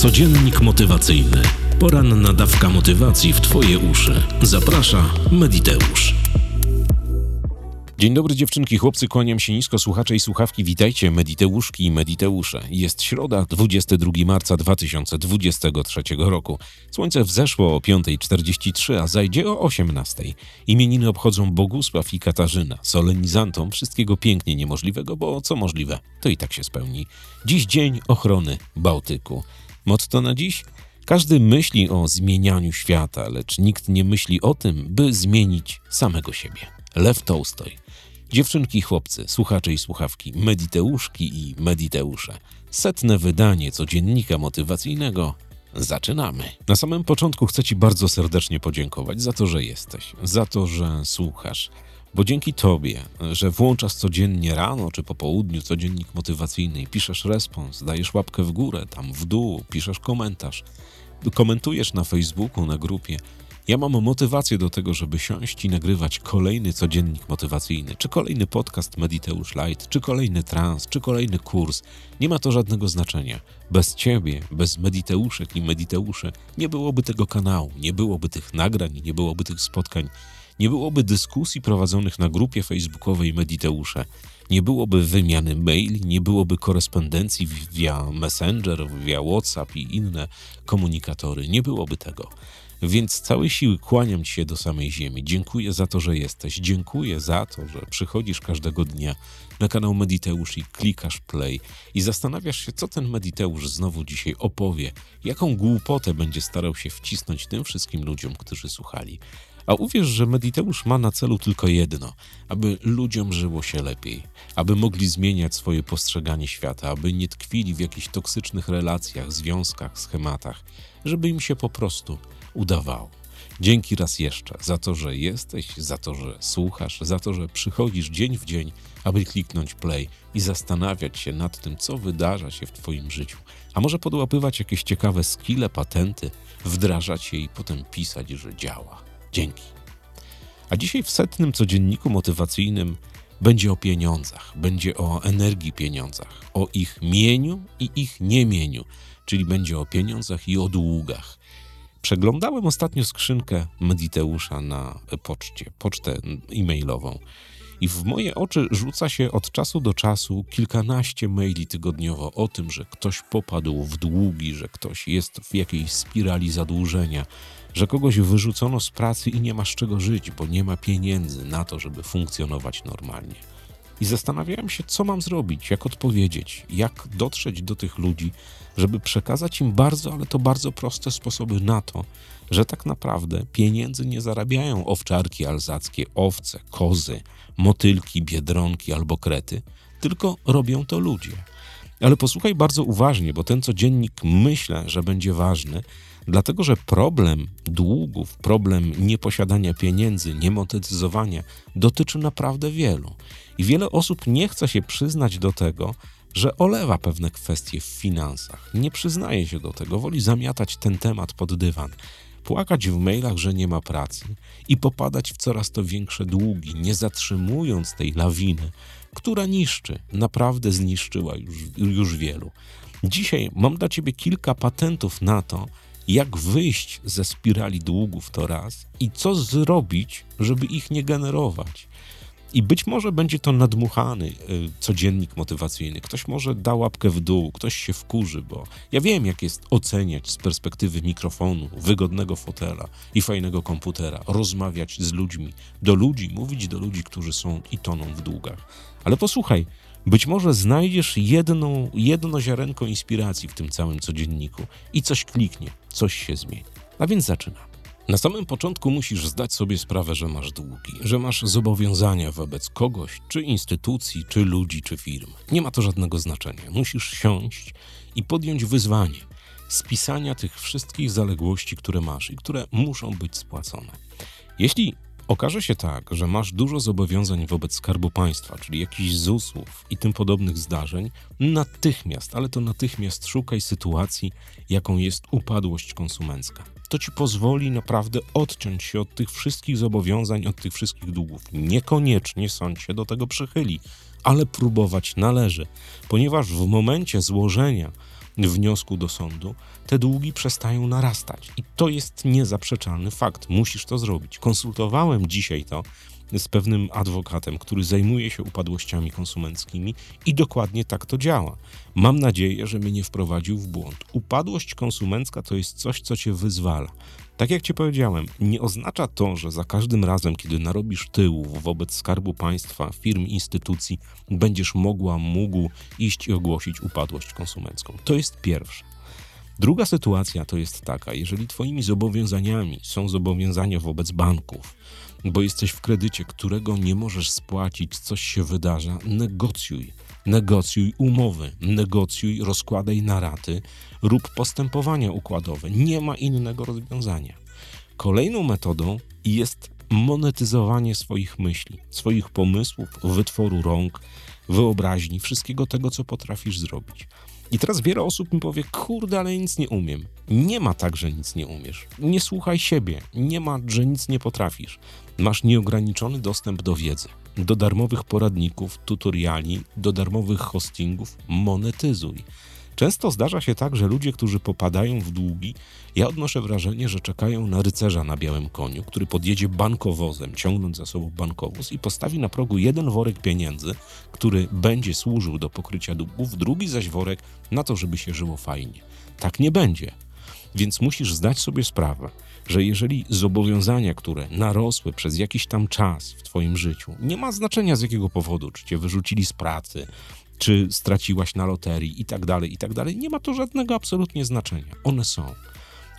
Codziennik motywacyjny. Poranna dawka motywacji w Twoje uszy. Zaprasza Mediteusz. Dzień dobry dziewczynki, chłopcy, kłaniam się nisko, słuchacze i słuchawki, witajcie, mediteuszki i mediteusze. Jest środa, 22 marca 2023 roku. Słońce wzeszło o 5.43, a zajdzie o 18.00. Imieniny obchodzą Bogusław i Katarzyna, solenizantom wszystkiego pięknie niemożliwego, bo co możliwe, to i tak się spełni. Dziś dzień ochrony Bałtyku. Motto na dziś? Każdy myśli o zmienianiu świata, lecz nikt nie myśli o tym, by zmienić samego siebie. Lew Tolstoj. Dziewczynki i chłopcy, słuchacze i słuchawki, mediteuszki i mediteusze. Setne wydanie codziennika motywacyjnego. Zaczynamy. Na samym początku chcę Ci bardzo serdecznie podziękować za to, że jesteś, za to, że słuchasz. Bo dzięki Tobie, że włączasz codziennie rano czy po południu codziennik motywacyjny i piszesz respons, dajesz łapkę w górę, tam w dół, piszesz komentarz, komentujesz na Facebooku, na grupie, ja mam motywację do tego, żeby siąść i nagrywać kolejny codziennik motywacyjny, czy kolejny podcast Mediteusz Light, czy kolejny trans, czy kolejny kurs. Nie ma to żadnego znaczenia. Bez ciebie, bez mediteuszek i mediteuszy nie byłoby tego kanału, nie byłoby tych nagrań, nie byłoby tych spotkań, nie byłoby dyskusji prowadzonych na grupie facebookowej Mediteusze, nie byłoby wymiany maili, nie byłoby korespondencji via Messenger, via WhatsApp i inne komunikatory, nie byłoby tego. Więc z całej siły kłaniam Ci się do samej ziemi. Dziękuję za to, że jesteś. Dziękuję za to, że przychodzisz każdego dnia na kanał Mediteusz i klikasz play i zastanawiasz się, co ten Mediteusz znowu dzisiaj opowie, jaką głupotę będzie starał się wcisnąć tym wszystkim ludziom, którzy słuchali. A uwierz, że Mediteusz ma na celu tylko jedno: aby ludziom żyło się lepiej, aby mogli zmieniać swoje postrzeganie świata, aby nie tkwili w jakichś toksycznych relacjach, związkach, schematach, żeby im się po prostu udawało. Dzięki raz jeszcze za to, że jesteś, za to, że słuchasz, za to, że przychodzisz dzień w dzień, aby kliknąć play i zastanawiać się nad tym, co wydarza się w Twoim życiu. A może podłapywać jakieś ciekawe skille, patenty, wdrażać je i potem pisać, że działa. Dzięki. A dzisiaj w setnym codzienniku motywacyjnym będzie o pieniądzach, będzie o energii pieniądzach, o ich mieniu i ich niemieniu, czyli będzie o pieniądzach i o długach. Przeglądałem ostatnio skrzynkę Mediteusza na poczcie, pocztę e-mailową. I w moje oczy rzuca się od czasu do czasu kilkanaście maili tygodniowo o tym, że ktoś popadł w długi, że ktoś jest w jakiejś spirali zadłużenia, że kogoś wyrzucono z pracy i nie ma z czego żyć, bo nie ma pieniędzy na to, żeby funkcjonować normalnie. I zastanawiałem się, co mam zrobić, jak odpowiedzieć, jak dotrzeć do tych ludzi, żeby przekazać im bardzo, ale to bardzo proste sposoby na to, że tak naprawdę pieniędzy nie zarabiają owczarki alzackie, owce, kozy, motylki, biedronki albo krety, tylko robią to ludzie. Ale posłuchaj bardzo uważnie, bo ten codziennik myślę, że będzie ważny, dlatego że problem długów, problem nieposiadania pieniędzy, niemonetyzowania dotyczy naprawdę wielu. I wiele osób nie chce się przyznać do tego, że olewa pewne kwestie w finansach. Nie przyznaje się do tego, woli zamiatać ten temat pod dywan, płakać w mailach, że nie ma pracy i popadać w coraz to większe długi, nie zatrzymując tej lawiny, która niszczy, naprawdę zniszczyła już, już wielu. Dzisiaj mam dla Ciebie kilka patentów na to, jak wyjść ze spirali długów to raz i co zrobić, żeby ich nie generować. I być może będzie to nadmuchany y, codziennik motywacyjny. Ktoś może da łapkę w dół, ktoś się wkurzy, bo ja wiem, jak jest oceniać z perspektywy mikrofonu, wygodnego fotela i fajnego komputera, rozmawiać z ludźmi, do ludzi, mówić do ludzi, którzy są i toną w długach. Ale posłuchaj, być może znajdziesz jedną, jedno ziarenko inspiracji w tym całym codzienniku i coś kliknie, coś się zmieni. A więc zaczynamy. Na samym początku musisz zdać sobie sprawę, że masz długi, że masz zobowiązania wobec kogoś, czy instytucji, czy ludzi, czy firm. Nie ma to żadnego znaczenia. Musisz siąść i podjąć wyzwanie spisania tych wszystkich zaległości, które masz i które muszą być spłacone. Jeśli okaże się tak, że masz dużo zobowiązań wobec Skarbu Państwa, czyli jakichś ZUS-ów i tym podobnych zdarzeń, natychmiast, ale to natychmiast szukaj sytuacji, jaką jest upadłość konsumencka to ci pozwoli naprawdę odciąć się od tych wszystkich zobowiązań, od tych wszystkich długów. Niekoniecznie sąd się do tego przychyli, ale próbować należy, ponieważ w momencie złożenia wniosku do sądu, te długi przestają narastać. I to jest niezaprzeczalny fakt. Musisz to zrobić. Konsultowałem dzisiaj to z pewnym adwokatem, który zajmuje się upadłościami konsumenckimi i dokładnie tak to działa. Mam nadzieję, że mnie nie wprowadził w błąd. Upadłość konsumencka to jest coś, co cię wyzwala. Tak jak ci powiedziałem, nie oznacza to, że za każdym razem, kiedy narobisz tyłów wobec skarbu państwa, firm, instytucji, będziesz mogła, mógł iść i ogłosić upadłość konsumencką. To jest pierwsze. Druga sytuacja to jest taka, jeżeli Twoimi zobowiązaniami są zobowiązania wobec banków, bo jesteś w kredycie, którego nie możesz spłacić, coś się wydarza, negocjuj. Negocjuj umowy, negocjuj, rozkładaj na raty, rób postępowania układowe. Nie ma innego rozwiązania. Kolejną metodą jest monetyzowanie swoich myśli, swoich pomysłów, wytworu rąk, wyobraźni, wszystkiego tego, co potrafisz zrobić. I teraz wiele osób mi powie, kurde, ale nic nie umiem. Nie ma tak, że nic nie umiesz. Nie słuchaj siebie. Nie ma, że nic nie potrafisz. Masz nieograniczony dostęp do wiedzy, do darmowych poradników, tutoriali, do darmowych hostingów. Monetyzuj. Często zdarza się tak, że ludzie, którzy popadają w długi, ja odnoszę wrażenie, że czekają na rycerza na białym koniu, który podjedzie bankowozem, ciągnąc za sobą bankowóz i postawi na progu jeden worek pieniędzy, który będzie służył do pokrycia długów, drugi zaś worek na to, żeby się żyło fajnie. Tak nie będzie. Więc musisz zdać sobie sprawę, że jeżeli zobowiązania, które narosły przez jakiś tam czas w Twoim życiu, nie ma znaczenia z jakiego powodu, czy Cię wyrzucili z pracy, czy straciłaś na loterii i tak dalej, i tak dalej, nie ma to żadnego absolutnie znaczenia. One są.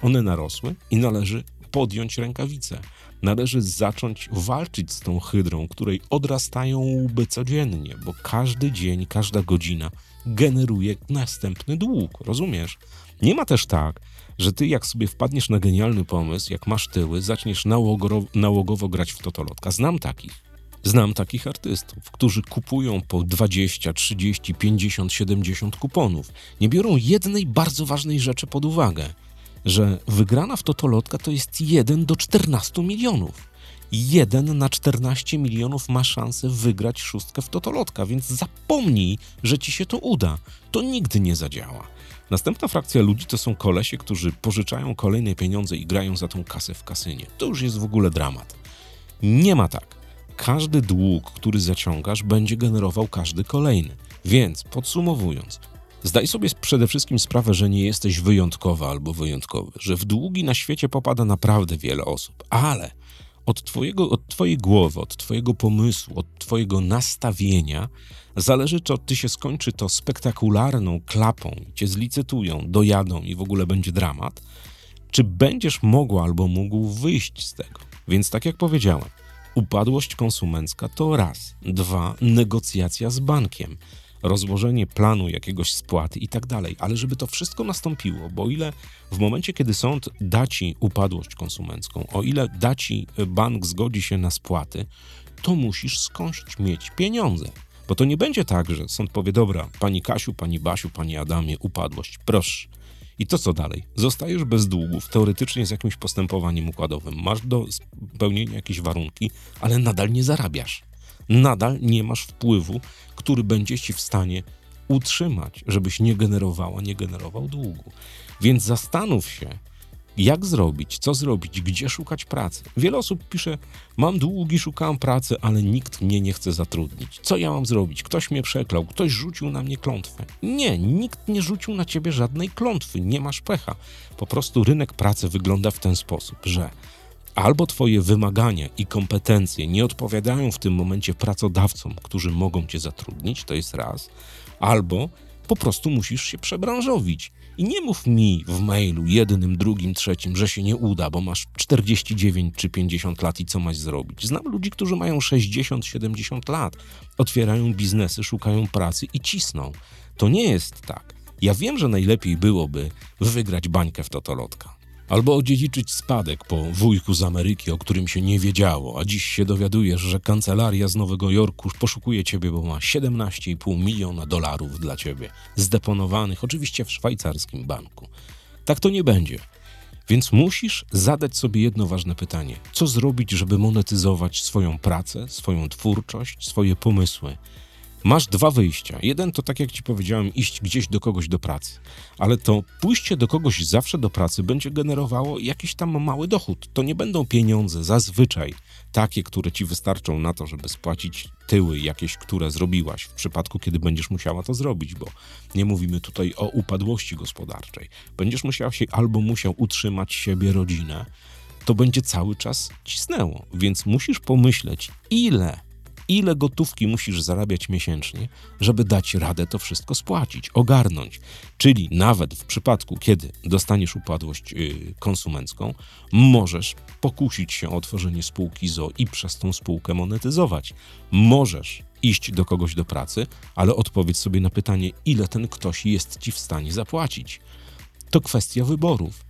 One narosły i należy podjąć rękawice. Należy zacząć walczyć z tą hydrą, której odrastają łby codziennie, bo każdy dzień, każda godzina generuje następny dług. Rozumiesz? Nie ma też tak, że ty jak sobie wpadniesz na genialny pomysł, jak masz tyły, zaczniesz nałogowo, nałogowo grać w totolotka. Znam takich. Znam takich artystów, którzy kupują po 20, 30, 50, 70 kuponów. Nie biorą jednej bardzo ważnej rzeczy pod uwagę, że wygrana w totolotka to jest 1 do 14 milionów. 1 na 14 milionów ma szansę wygrać szóstkę w totolotka, więc zapomnij, że ci się to uda. To nigdy nie zadziała. Następna frakcja ludzi to są kolesie, którzy pożyczają kolejne pieniądze i grają za tą kasę w kasynie. To już jest w ogóle dramat. Nie ma tak każdy dług, który zaciągasz, będzie generował każdy kolejny. Więc podsumowując, zdaj sobie przede wszystkim sprawę, że nie jesteś wyjątkowa albo wyjątkowy, że w długi na świecie popada naprawdę wiele osób, ale od, twojego, od Twojej głowy, od Twojego pomysłu, od Twojego nastawienia zależy, czy Ty się skończy to spektakularną klapą, cię zlicytują, dojadą i w ogóle będzie dramat, czy będziesz mogła albo mógł wyjść z tego. Więc tak jak powiedziałem, Upadłość konsumencka to raz. Dwa, negocjacja z bankiem, rozłożenie planu jakiegoś spłaty i tak dalej. Ale żeby to wszystko nastąpiło, bo ile w momencie, kiedy sąd da ci upadłość konsumencką, o ile da ci e, bank zgodzi się na spłaty, to musisz skądś mieć pieniądze. Bo to nie będzie tak, że sąd powie: Dobra, pani Kasiu, pani Basiu, pani Adamie, upadłość, proszę i to co dalej? Zostajesz bez długów, teoretycznie z jakimś postępowaniem układowym. Masz do spełnienia jakieś warunki, ale nadal nie zarabiasz. Nadal nie masz wpływu, który będzie ci w stanie utrzymać, żebyś nie generowała, nie generował długu. Więc zastanów się, jak zrobić, co zrobić, gdzie szukać pracy. Wiele osób pisze: Mam długi, szukam pracy, ale nikt mnie nie chce zatrudnić. Co ja mam zrobić? Ktoś mnie przeklął, ktoś rzucił na mnie klątwę. Nie, nikt nie rzucił na ciebie żadnej klątwy, nie masz pecha. Po prostu rynek pracy wygląda w ten sposób, że albo Twoje wymagania i kompetencje nie odpowiadają w tym momencie pracodawcom, którzy mogą Cię zatrudnić, to jest raz, albo po prostu musisz się przebranżowić. I nie mów mi w mailu jednym, drugim, trzecim, że się nie uda, bo masz 49 czy 50 lat i co masz zrobić. Znam ludzi, którzy mają 60, 70 lat, otwierają biznesy, szukają pracy i cisną. To nie jest tak. Ja wiem, że najlepiej byłoby wygrać bańkę w totolotka albo odziedziczyć spadek po wujku z Ameryki, o którym się nie wiedziało, a dziś się dowiadujesz, że kancelaria z Nowego Jorku poszukuje ciebie, bo ma 17,5 miliona dolarów dla ciebie, zdeponowanych oczywiście w szwajcarskim banku. Tak to nie będzie. Więc musisz zadać sobie jedno ważne pytanie: co zrobić, żeby monetyzować swoją pracę, swoją twórczość, swoje pomysły? Masz dwa wyjścia. Jeden to, tak jak ci powiedziałem, iść gdzieś do kogoś do pracy. Ale to pójście do kogoś zawsze do pracy będzie generowało jakiś tam mały dochód. To nie będą pieniądze zazwyczaj takie, które ci wystarczą na to, żeby spłacić tyły jakieś, które zrobiłaś w przypadku, kiedy będziesz musiała to zrobić, bo nie mówimy tutaj o upadłości gospodarczej. Będziesz musiał się albo musiał utrzymać siebie, rodzinę, to będzie cały czas cisnęło. Więc musisz pomyśleć, ile ile gotówki musisz zarabiać miesięcznie, żeby dać radę to wszystko spłacić, ogarnąć. Czyli nawet w przypadku, kiedy dostaniesz upadłość yy, konsumencką, możesz pokusić się o otworzenie spółki ZO i przez tą spółkę monetyzować. Możesz iść do kogoś do pracy, ale odpowiedz sobie na pytanie, ile ten ktoś jest ci w stanie zapłacić. To kwestia wyborów.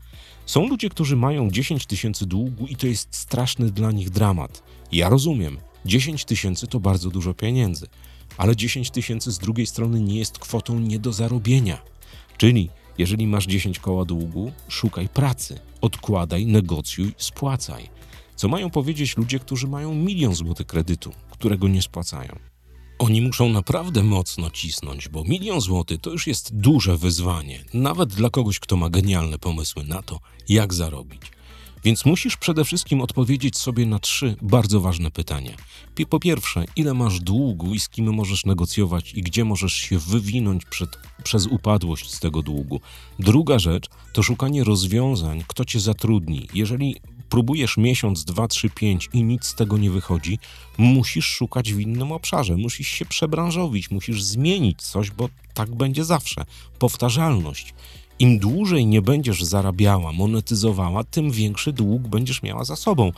Są ludzie, którzy mają 10 tysięcy długu i to jest straszny dla nich dramat. Ja rozumiem, 10 tysięcy to bardzo dużo pieniędzy, ale 10 tysięcy z drugiej strony nie jest kwotą nie do zarobienia. Czyli jeżeli masz 10 koła długu, szukaj pracy, odkładaj, negocjuj, spłacaj. Co mają powiedzieć ludzie, którzy mają milion złotych kredytu, którego nie spłacają? Oni muszą naprawdę mocno cisnąć, bo milion złotych to już jest duże wyzwanie, nawet dla kogoś, kto ma genialne pomysły na to, jak zarobić. Więc musisz przede wszystkim odpowiedzieć sobie na trzy bardzo ważne pytania. Po pierwsze, ile masz długu i z kim możesz negocjować i gdzie możesz się wywinąć przed, przez upadłość z tego długu. Druga rzecz to szukanie rozwiązań, kto cię zatrudni. Jeżeli próbujesz miesiąc, dwa, trzy, pięć i nic z tego nie wychodzi, musisz szukać w innym obszarze, musisz się przebranżowić, musisz zmienić coś, bo tak będzie zawsze. Powtarzalność. Im dłużej nie będziesz zarabiała, monetyzowała, tym większy dług będziesz miała za sobą.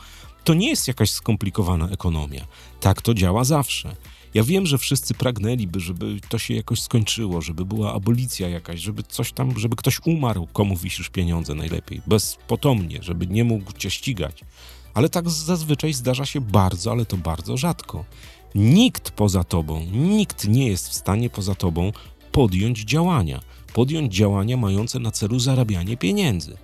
To nie jest jakaś skomplikowana ekonomia. Tak to działa zawsze. Ja wiem, że wszyscy pragnęliby, żeby to się jakoś skończyło, żeby była abolicja jakaś, żeby coś tam, żeby ktoś umarł, komu wisisz pieniądze najlepiej, bezpotomnie, żeby nie mógł cię ścigać. Ale tak zazwyczaj zdarza się bardzo, ale to bardzo rzadko. Nikt poza tobą, nikt nie jest w stanie poza tobą podjąć działania podjąć działania mające na celu zarabianie pieniędzy.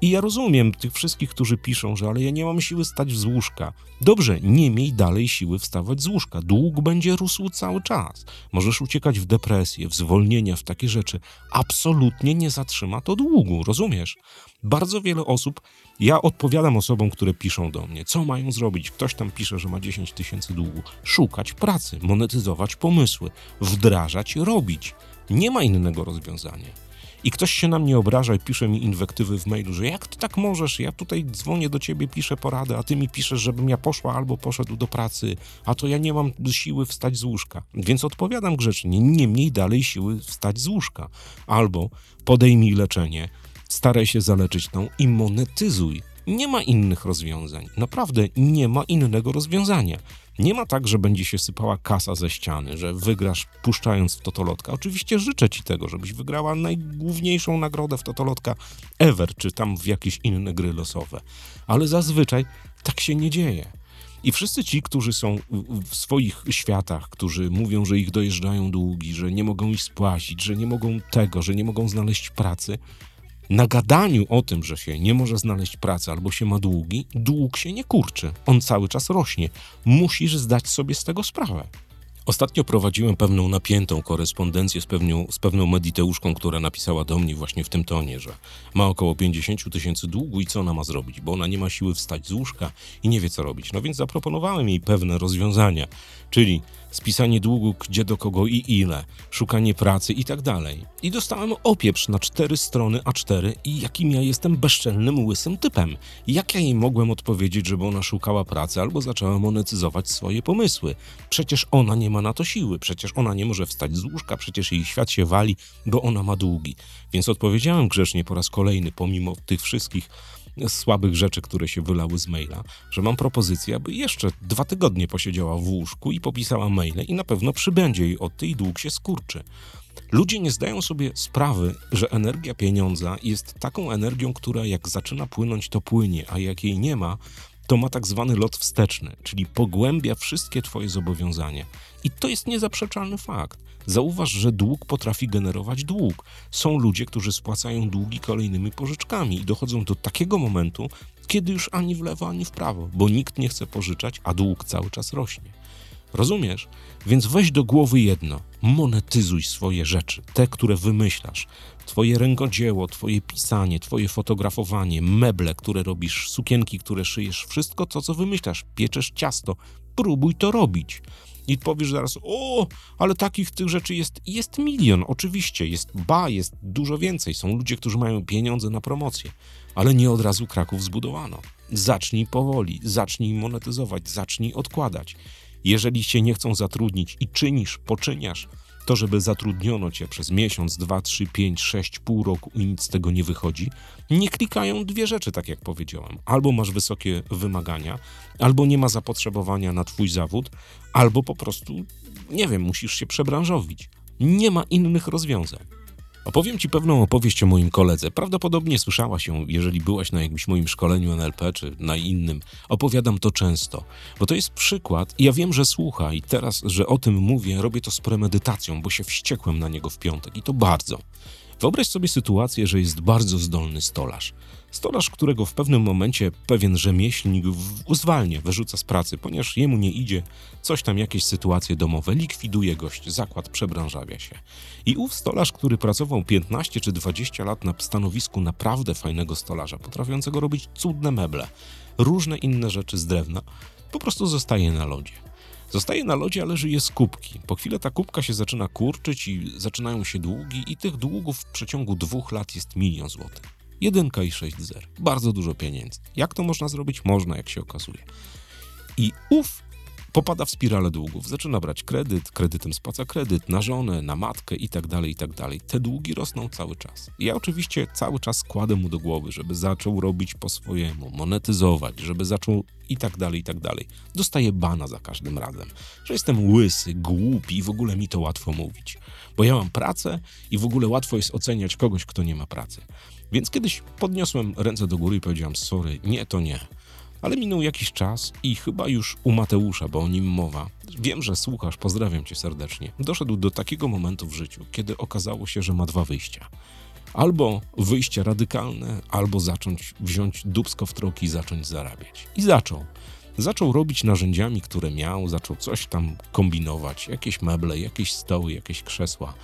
I ja rozumiem tych wszystkich, którzy piszą, że ale ja nie mam siły stać z łóżka. Dobrze, nie miej dalej siły wstawać z łóżka. Dług będzie rósł cały czas. Możesz uciekać w depresję, w zwolnienia, w takie rzeczy. Absolutnie nie zatrzyma to długu, rozumiesz? Bardzo wiele osób, ja odpowiadam osobom, które piszą do mnie, co mają zrobić. Ktoś tam pisze, że ma 10 tysięcy długu. Szukać pracy, monetyzować pomysły, wdrażać, robić. Nie ma innego rozwiązania. I ktoś się na mnie obraża i pisze mi inwektywy w mailu, że jak ty tak możesz, ja tutaj dzwonię do ciebie, piszę poradę, a ty mi piszesz, żebym ja poszła albo poszedł do pracy, a to ja nie mam siły wstać z łóżka. Więc odpowiadam grzecznie, nie mniej dalej siły wstać z łóżka. Albo podejmij leczenie, staraj się zaleczyć tą i monetyzuj. Nie ma innych rozwiązań. Naprawdę nie ma innego rozwiązania. Nie ma tak, że będzie się sypała kasa ze ściany, że wygrasz puszczając w totolotka. Oczywiście życzę ci tego, żebyś wygrała najgłówniejszą nagrodę w totolotka ever, czy tam w jakieś inne gry losowe. Ale zazwyczaj tak się nie dzieje. I wszyscy ci, którzy są w swoich światach, którzy mówią, że ich dojeżdżają długi, że nie mogą ich spłacić, że nie mogą tego, że nie mogą znaleźć pracy, na gadaniu o tym, że się nie może znaleźć pracy albo się ma długi, dług się nie kurczy. On cały czas rośnie. Musisz zdać sobie z tego sprawę. Ostatnio prowadziłem pewną napiętą korespondencję z pewną, z pewną mediteuszką, która napisała do mnie właśnie w tym tonie, że ma około 50 tysięcy długu i co ona ma zrobić, bo ona nie ma siły wstać z łóżka i nie wie co robić. No więc zaproponowałem jej pewne rozwiązania, czyli spisanie długu gdzie do kogo i ile, szukanie pracy i tak dalej. I dostałem opieprz na cztery strony A4 i jakim ja jestem bezczelnym, łysym typem. Jak ja jej mogłem odpowiedzieć, żeby ona szukała pracy albo zaczęła monetyzować swoje pomysły? Przecież ona nie ma na to siły, przecież ona nie może wstać z łóżka, przecież jej świat się wali, bo ona ma długi. Więc odpowiedziałem grzecznie po raz kolejny, pomimo tych wszystkich słabych rzeczy, które się wylały z maila, że mam propozycję, aby jeszcze dwa tygodnie posiedziała w łóżku i popisała maile i na pewno przybędzie jej od tej dług się skurczy. Ludzie nie zdają sobie sprawy, że energia pieniądza jest taką energią, która jak zaczyna płynąć, to płynie, a jak jej nie ma, to ma tak zwany lot wsteczny, czyli pogłębia wszystkie Twoje zobowiązania. I to jest niezaprzeczalny fakt. Zauważ, że dług potrafi generować dług. Są ludzie, którzy spłacają długi kolejnymi pożyczkami i dochodzą do takiego momentu, kiedy już ani w lewo, ani w prawo, bo nikt nie chce pożyczać, a dług cały czas rośnie. Rozumiesz? Więc weź do głowy jedno: monetyzuj swoje rzeczy, te, które wymyślasz. Twoje rękodzieło, twoje pisanie, twoje fotografowanie, meble, które robisz, sukienki, które szyjesz, wszystko to, co wymyślasz, pieczesz ciasto, próbuj to robić. I powiesz zaraz, o, ale takich tych rzeczy jest, jest milion, oczywiście, jest ba, jest dużo więcej. Są ludzie, którzy mają pieniądze na promocję, ale nie od razu Kraków zbudowano. Zacznij powoli, zacznij monetyzować, zacznij odkładać. Jeżeli cię nie chcą zatrudnić i czynisz, poczyniasz to, żeby zatrudniono cię przez miesiąc, dwa, trzy, pięć, sześć, pół roku i nic z tego nie wychodzi, nie klikają dwie rzeczy, tak jak powiedziałem. Albo masz wysokie wymagania, albo nie ma zapotrzebowania na twój zawód, albo po prostu, nie wiem, musisz się przebranżowić. Nie ma innych rozwiązań. Opowiem Ci pewną opowieść o moim koledze. Prawdopodobnie słyszałaś ją, jeżeli byłaś na jakimś moim szkoleniu NLP czy na innym. Opowiadam to często, bo to jest przykład i ja wiem, że słucha i teraz, że o tym mówię, robię to z premedytacją, bo się wściekłem na niego w piątek i to bardzo. Wyobraź sobie sytuację, że jest bardzo zdolny stolarz. Stolarz, którego w pewnym momencie pewien rzemieślnik w- zwalnia, wyrzuca z pracy, ponieważ jemu nie idzie, coś tam, jakieś sytuacje domowe, likwiduje gość, zakład przebranżawia się. I ów stolarz, który pracował 15 czy 20 lat na stanowisku naprawdę fajnego stolarza, potrafiącego robić cudne meble, różne inne rzeczy z drewna, po prostu zostaje na lodzie. Zostaje na lodzie, ale żyje z kubki. Po chwilę ta kubka się zaczyna kurczyć i zaczynają się długi i tych długów w przeciągu dwóch lat jest milion złotych. Jedynka i sześć zer. Bardzo dużo pieniędzy. Jak to można zrobić? Można, jak się okazuje. I ów popada w spiralę długów. Zaczyna brać kredyt, kredytem spłaca kredyt na żonę, na matkę i tak dalej, i tak dalej. Te długi rosną cały czas. Ja oczywiście cały czas kładę mu do głowy, żeby zaczął robić po swojemu, monetyzować, żeby zaczął i tak dalej, i tak dalej. Dostaję bana za każdym razem, że jestem łysy, głupi i w ogóle mi to łatwo mówić. Bo ja mam pracę i w ogóle łatwo jest oceniać kogoś, kto nie ma pracy. Więc kiedyś podniosłem ręce do góry i powiedziałem: Sorry, nie, to nie. Ale minął jakiś czas i chyba już u Mateusza, bo o nim mowa. Wiem, że słuchasz, pozdrawiam cię serdecznie. Doszedł do takiego momentu w życiu, kiedy okazało się, że ma dwa wyjścia. Albo wyjście radykalne, albo zacząć wziąć dubsko w troki i zacząć zarabiać. I zaczął. Zaczął robić narzędziami, które miał, zaczął coś tam kombinować, jakieś meble, jakieś stoły, jakieś krzesła.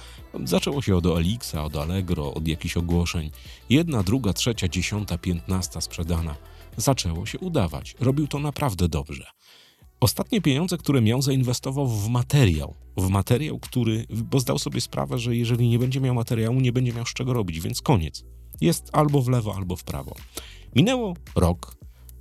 Zaczęło się od Elixa, od Allegro, od jakichś ogłoszeń. Jedna, druga, trzecia, dziesiąta, piętnasta sprzedana. Zaczęło się udawać. Robił to naprawdę dobrze. Ostatnie pieniądze, które miał, zainwestował w materiał. W materiał, który, bo zdał sobie sprawę, że jeżeli nie będzie miał materiału, nie będzie miał z czego robić, więc koniec. Jest albo w lewo, albo w prawo. Minęło rok,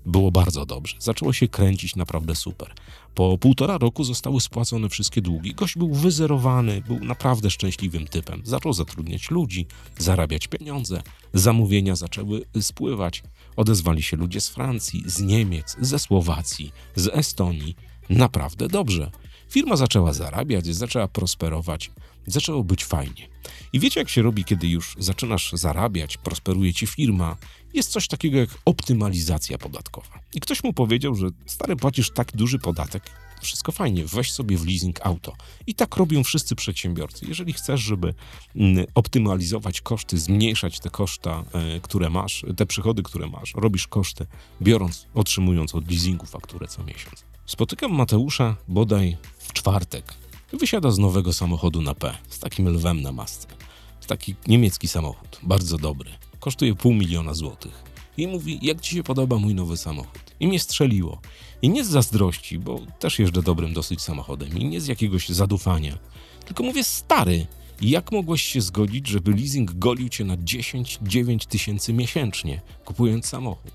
było bardzo dobrze. Zaczęło się kręcić naprawdę super. Po półtora roku zostały spłacone wszystkie długi. Gość był wyzerowany, był naprawdę szczęśliwym typem. Zaczął zatrudniać ludzi, zarabiać pieniądze. Zamówienia zaczęły spływać. Odezwali się ludzie z Francji, z Niemiec, ze Słowacji, z Estonii. Naprawdę dobrze. Firma zaczęła zarabiać, zaczęła prosperować, zaczęło być fajnie. I wiecie, jak się robi, kiedy już zaczynasz zarabiać, prosperuje ci firma, jest coś takiego jak optymalizacja podatkowa. I ktoś mu powiedział, że stary, płacisz tak duży podatek, wszystko fajnie, weź sobie w leasing auto. I tak robią wszyscy przedsiębiorcy. Jeżeli chcesz, żeby mm, optymalizować koszty, zmniejszać te koszta, e, które masz, te przychody, które masz, robisz koszty, biorąc, otrzymując od leasingu fakturę co miesiąc. Spotykam Mateusza bodaj w czwartek. Wysiada z nowego samochodu na P, z takim lwem na masce. Taki niemiecki samochód, bardzo dobry. Kosztuje pół miliona złotych. I mówi, jak ci się podoba mój nowy samochód? I mnie strzeliło. I nie z zazdrości, bo też jeżdżę dobrym dosyć samochodem. I nie z jakiegoś zadufania. Tylko mówię, stary, jak mogłeś się zgodzić, żeby leasing golił cię na 10-9 tysięcy miesięcznie, kupując samochód?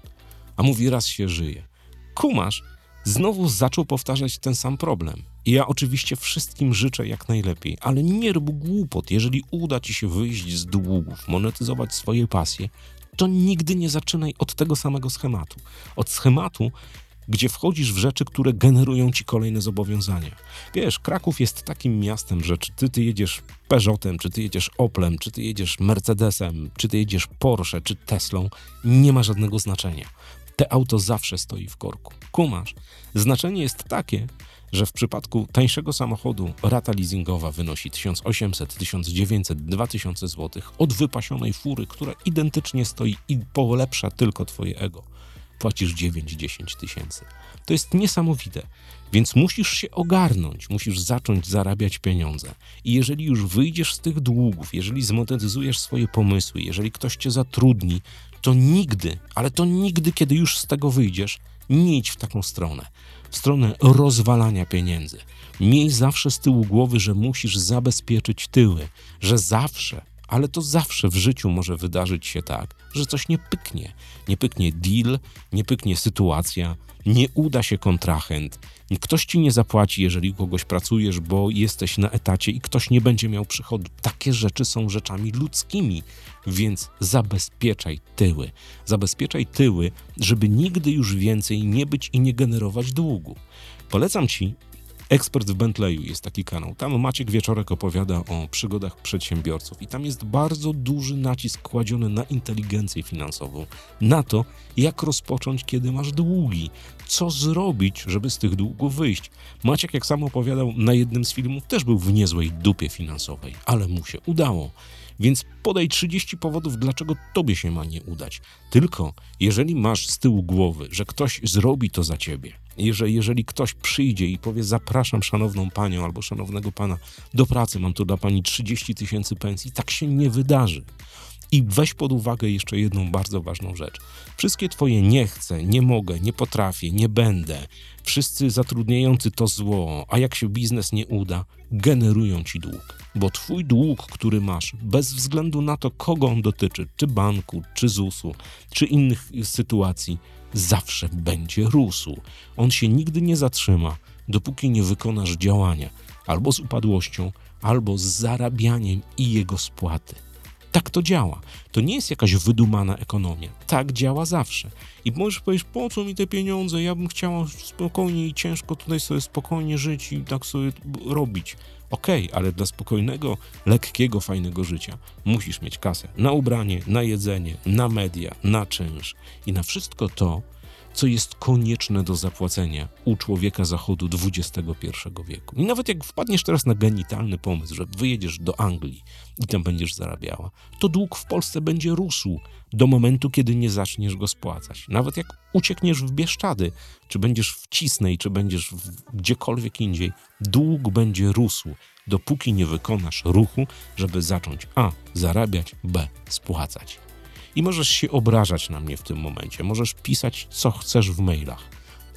A mówi, raz się żyje. Kumasz, znowu zaczął powtarzać ten sam problem. I ja oczywiście wszystkim życzę jak najlepiej, ale nie rób głupot. Jeżeli uda ci się wyjść z długów, monetyzować swoje pasje, to nigdy nie zaczynaj od tego samego schematu. Od schematu, gdzie wchodzisz w rzeczy, które generują ci kolejne zobowiązania. Wiesz, Kraków jest takim miastem, że czy ty, ty jedziesz Peugeotem, czy ty jedziesz Oplem, czy ty jedziesz Mercedesem, czy ty jedziesz Porsche, czy Teslą, nie ma żadnego znaczenia. Te auto zawsze stoi w korku. Kumasz. Znaczenie jest takie, że w przypadku tańszego samochodu rata leasingowa wynosi 1800, 1900, 2000 zł od wypasionej fury, która identycznie stoi i polepsza tylko twoje ego. płacisz 9-10 tysięcy. To jest niesamowite. Więc musisz się ogarnąć, musisz zacząć zarabiać pieniądze. I jeżeli już wyjdziesz z tych długów, jeżeli zmonetyzujesz swoje pomysły, jeżeli ktoś cię zatrudni, to nigdy, ale to nigdy, kiedy już z tego wyjdziesz, nie idź w taką stronę. W stronę rozwalania pieniędzy. Miej zawsze z tyłu głowy, że musisz zabezpieczyć tyły, że zawsze, ale to zawsze w życiu może wydarzyć się tak, że coś nie pyknie. Nie pyknie deal, nie pyknie sytuacja, nie uda się kontrahent, ktoś ci nie zapłaci, jeżeli kogoś pracujesz, bo jesteś na etacie i ktoś nie będzie miał przychodu. Takie rzeczy są rzeczami ludzkimi, więc zabezpieczaj tyły. Zabezpieczaj tyły, żeby nigdy już więcej nie być i nie generować długu. Polecam ci Ekspert w Bentleyu jest taki kanał. Tam Maciek Wieczorek opowiada o przygodach przedsiębiorców i tam jest bardzo duży nacisk kładziony na inteligencję finansową, na to, jak rozpocząć, kiedy masz długi, co zrobić, żeby z tych długów wyjść. Maciek, jak sam opowiadał na jednym z filmów, też był w niezłej dupie finansowej, ale mu się udało. Więc podaj 30 powodów, dlaczego tobie się ma nie udać. Tylko jeżeli masz z tyłu głowy, że ktoś zrobi to za ciebie, jeżeli, jeżeli ktoś przyjdzie i powie, zapraszam szanowną panią albo szanownego pana do pracy, mam tu dla pani 30 tysięcy pensji, tak się nie wydarzy. I weź pod uwagę jeszcze jedną bardzo ważną rzecz. Wszystkie twoje nie chcę, nie mogę, nie potrafię, nie będę, wszyscy zatrudniający to zło, a jak się biznes nie uda, generują ci dług. Bo twój dług, który masz, bez względu na to, kogo on dotyczy, czy banku, czy ZUS-u, czy innych sytuacji, zawsze będzie rósł. On się nigdy nie zatrzyma, dopóki nie wykonasz działania albo z upadłością, albo z zarabianiem i jego spłaty. Tak to działa. To nie jest jakaś wydumana ekonomia. Tak działa zawsze. I możesz powiedzieć, po co mi te pieniądze? Ja bym chciała spokojnie i ciężko tutaj sobie spokojnie żyć i tak sobie robić. Okej, okay, ale dla spokojnego, lekkiego, fajnego życia musisz mieć kasę na ubranie, na jedzenie, na media, na czynsz i na wszystko to, co jest konieczne do zapłacenia u człowieka zachodu XXI wieku. I nawet jak wpadniesz teraz na genitalny pomysł, że wyjedziesz do Anglii i tam będziesz zarabiała, to dług w Polsce będzie rósł do momentu, kiedy nie zaczniesz go spłacać. Nawet jak uciekniesz w Bieszczady, czy będziesz w Cisnej, czy będziesz gdziekolwiek indziej, dług będzie rósł, dopóki nie wykonasz ruchu, żeby zacząć a. zarabiać, b. spłacać. I możesz się obrażać na mnie w tym momencie, możesz pisać co chcesz w mailach,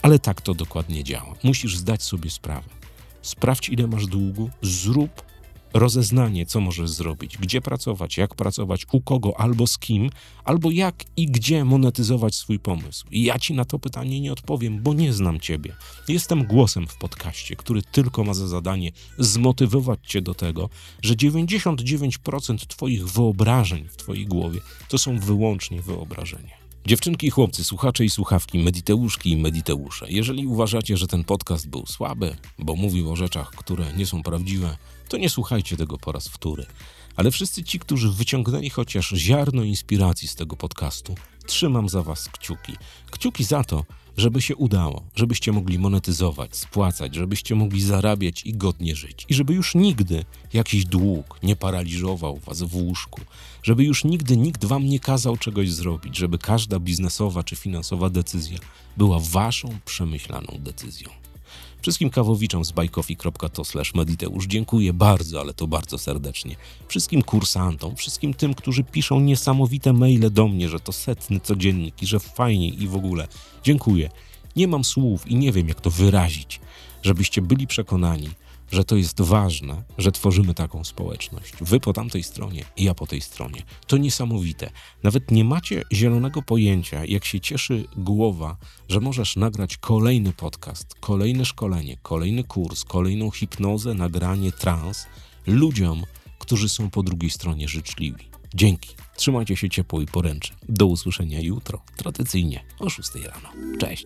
ale tak to dokładnie działa. Musisz zdać sobie sprawę. Sprawdź, ile masz długu, zrób rozeznanie, co możesz zrobić, gdzie pracować, jak pracować, u kogo albo z kim, albo jak i gdzie monetyzować swój pomysł. I ja ci na to pytanie nie odpowiem, bo nie znam ciebie. Jestem głosem w podcaście, który tylko ma za zadanie zmotywować cię do tego, że 99% twoich wyobrażeń w twojej głowie to są wyłącznie wyobrażenia. Dziewczynki chłopcy, słuchacze i słuchawki, mediteuszki i mediteusze, jeżeli uważacie, że ten podcast był słaby, bo mówił o rzeczach, które nie są prawdziwe, to nie słuchajcie tego po raz wtóry. Ale wszyscy ci, którzy wyciągnęli chociaż ziarno inspiracji z tego podcastu, trzymam za was kciuki. Kciuki za to, żeby się udało, żebyście mogli monetyzować, spłacać, żebyście mogli zarabiać i godnie żyć. I żeby już nigdy jakiś dług nie paraliżował was w łóżku, żeby już nigdy nikt wam nie kazał czegoś zrobić, żeby każda biznesowa czy finansowa decyzja była waszą przemyślaną decyzją. Wszystkim kawowiczom z bajkofi.to mediteusz dziękuję bardzo, ale to bardzo serdecznie. Wszystkim kursantom, wszystkim tym, którzy piszą niesamowite maile do mnie, że to setny codziennik i że fajnie i w ogóle. Dziękuję. Nie mam słów i nie wiem, jak to wyrazić, żebyście byli przekonani, że to jest ważne, że tworzymy taką społeczność. Wy po tamtej stronie i ja po tej stronie. To niesamowite. Nawet nie macie zielonego pojęcia, jak się cieszy głowa, że możesz nagrać kolejny podcast, kolejne szkolenie, kolejny kurs, kolejną hipnozę, nagranie, trans ludziom, którzy są po drugiej stronie życzliwi. Dzięki. Trzymajcie się ciepło i poręczy. Do usłyszenia jutro, tradycyjnie o 6 rano. Cześć.